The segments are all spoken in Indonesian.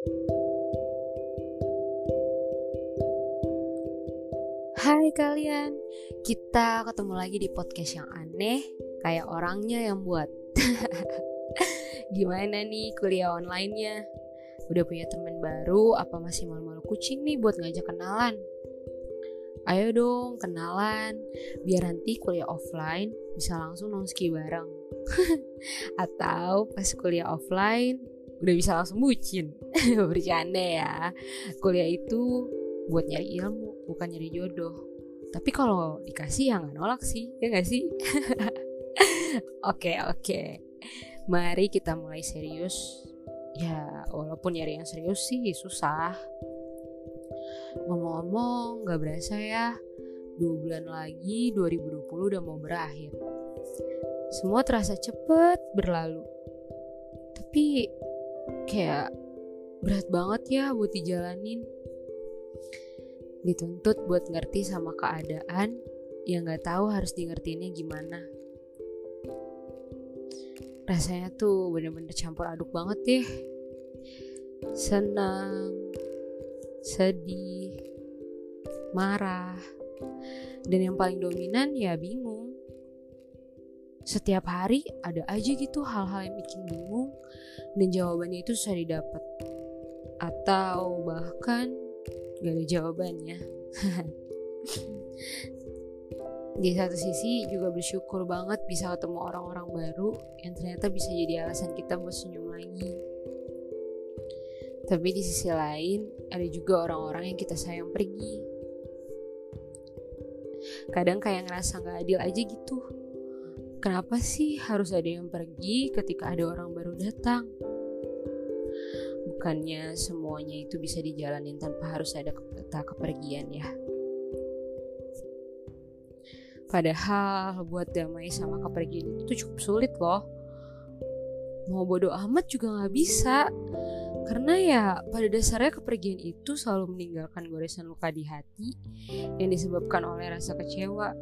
Hai kalian, kita ketemu lagi di podcast yang aneh, kayak orangnya yang buat. Gimana nih kuliah online-nya? Udah punya teman baru, apa masih malu-malu kucing nih buat ngajak kenalan? Ayo dong kenalan, biar nanti kuliah offline bisa langsung nongski bareng. Atau pas kuliah offline udah bisa langsung bucin. Bercanda ya. Kuliah itu buat nyari ilmu, bukan nyari jodoh. Tapi kalau dikasih ya nggak nolak sih, ya nggak sih? Oke oke, mari kita mulai serius. Ya walaupun nyari yang serius sih susah. Ngomong-ngomong, gak berasa ya, dua bulan lagi 2020 udah mau berakhir. Semua terasa cepet berlalu. Tapi kayak berat banget ya buat dijalanin dituntut buat ngerti sama keadaan yang gak tahu harus di ngertiinnya gimana. Rasanya tuh bener-bener campur aduk banget deh. Senang, sedih, marah, dan yang paling dominan ya bingung. Setiap hari ada aja gitu hal-hal yang bikin bingung dan jawabannya itu susah didapat. Atau bahkan gak ada jawabannya. Di satu sisi juga bersyukur banget bisa ketemu orang-orang baru yang ternyata bisa jadi alasan kita buat senyum lagi. Tapi di sisi lain ada juga orang-orang yang kita sayang pergi. Kadang kayak ngerasa gak adil aja gitu. Kenapa sih harus ada yang pergi ketika ada orang baru datang? bukannya semuanya itu bisa dijalanin tanpa harus ada kata kepergian ya. Padahal buat damai sama kepergian itu cukup sulit loh. Mau bodoh amat juga gak bisa. Karena ya pada dasarnya kepergian itu selalu meninggalkan goresan luka di hati yang disebabkan oleh rasa kecewa.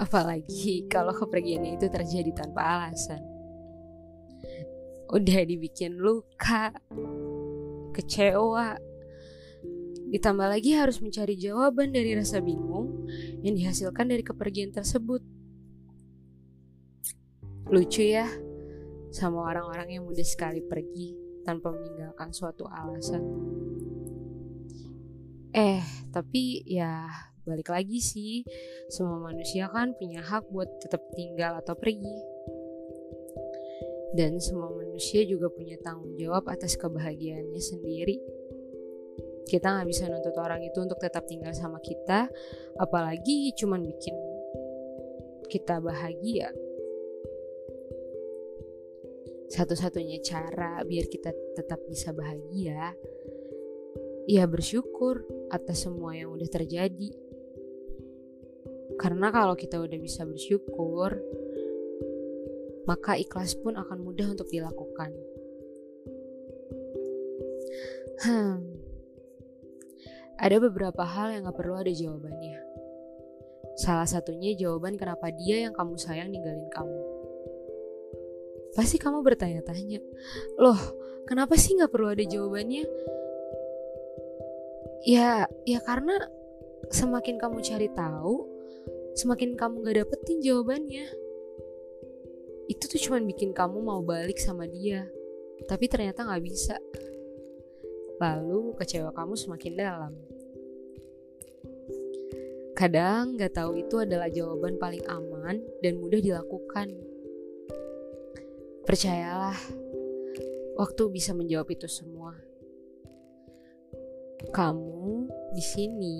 Apalagi kalau kepergiannya itu terjadi tanpa alasan udah dibikin luka, kecewa. Ditambah lagi harus mencari jawaban dari rasa bingung yang dihasilkan dari kepergian tersebut. Lucu ya, sama orang-orang yang mudah sekali pergi tanpa meninggalkan suatu alasan. Eh, tapi ya balik lagi sih, semua manusia kan punya hak buat tetap tinggal atau pergi. Dan semua manusia juga punya tanggung jawab atas kebahagiaannya sendiri. Kita nggak bisa nuntut orang itu untuk tetap tinggal sama kita, apalagi cuman bikin kita bahagia. Satu-satunya cara biar kita tetap bisa bahagia, ya bersyukur atas semua yang udah terjadi. Karena kalau kita udah bisa bersyukur, maka ikhlas pun akan mudah untuk dilakukan. Hmm, ada beberapa hal yang gak perlu ada jawabannya. Salah satunya jawaban kenapa dia yang kamu sayang ninggalin kamu. Pasti kamu bertanya-tanya, loh kenapa sih gak perlu ada jawabannya? Ya, ya karena semakin kamu cari tahu, semakin kamu gak dapetin jawabannya. Itu tuh cuman bikin kamu mau balik sama dia tapi ternyata nggak bisa. Lalu kecewa kamu semakin dalam. Kadang nggak tahu itu adalah jawaban paling aman dan mudah dilakukan. Percayalah waktu bisa menjawab itu semua. Kamu di sini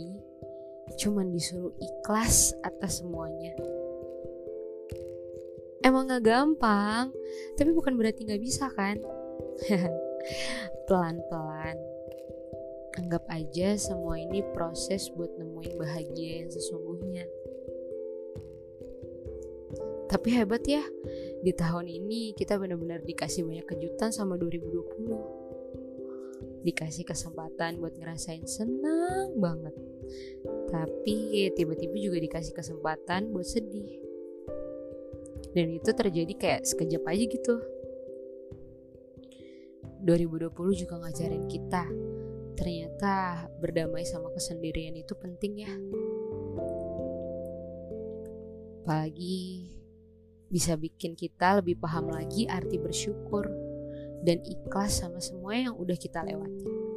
cuman disuruh ikhlas atas semuanya. Emang gak gampang tapi bukan berarti gak bisa kan? Pelan-pelan. Anggap aja semua ini proses buat nemuin bahagia yang sesungguhnya. Tapi hebat ya di tahun ini kita benar-benar dikasih banyak kejutan sama 2020 dikasih kesempatan buat ngerasain senang banget tapi tiba-tiba juga dikasih kesempatan buat sedih dan itu terjadi kayak sekejap aja gitu 2020 juga ngajarin kita ternyata berdamai sama kesendirian itu penting ya. Apalagi bisa bikin kita lebih paham lagi arti bersyukur dan ikhlas sama semua yang udah kita lewati.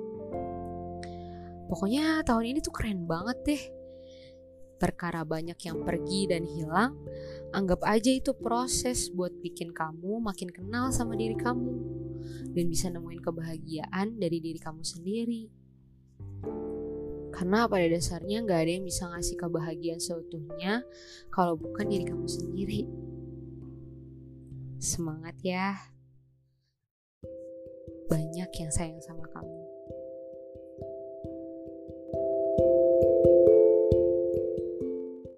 Pokoknya tahun ini tuh keren banget deh. Perkara banyak yang pergi dan hilang, anggap aja itu proses buat bikin kamu makin kenal sama diri kamu dan bisa nemuin kebahagiaan dari diri kamu sendiri. Karena pada dasarnya nggak ada yang bisa ngasih kebahagiaan seutuhnya kalau bukan diri kamu sendiri. Semangat ya. Banyak yang sayang sama kamu.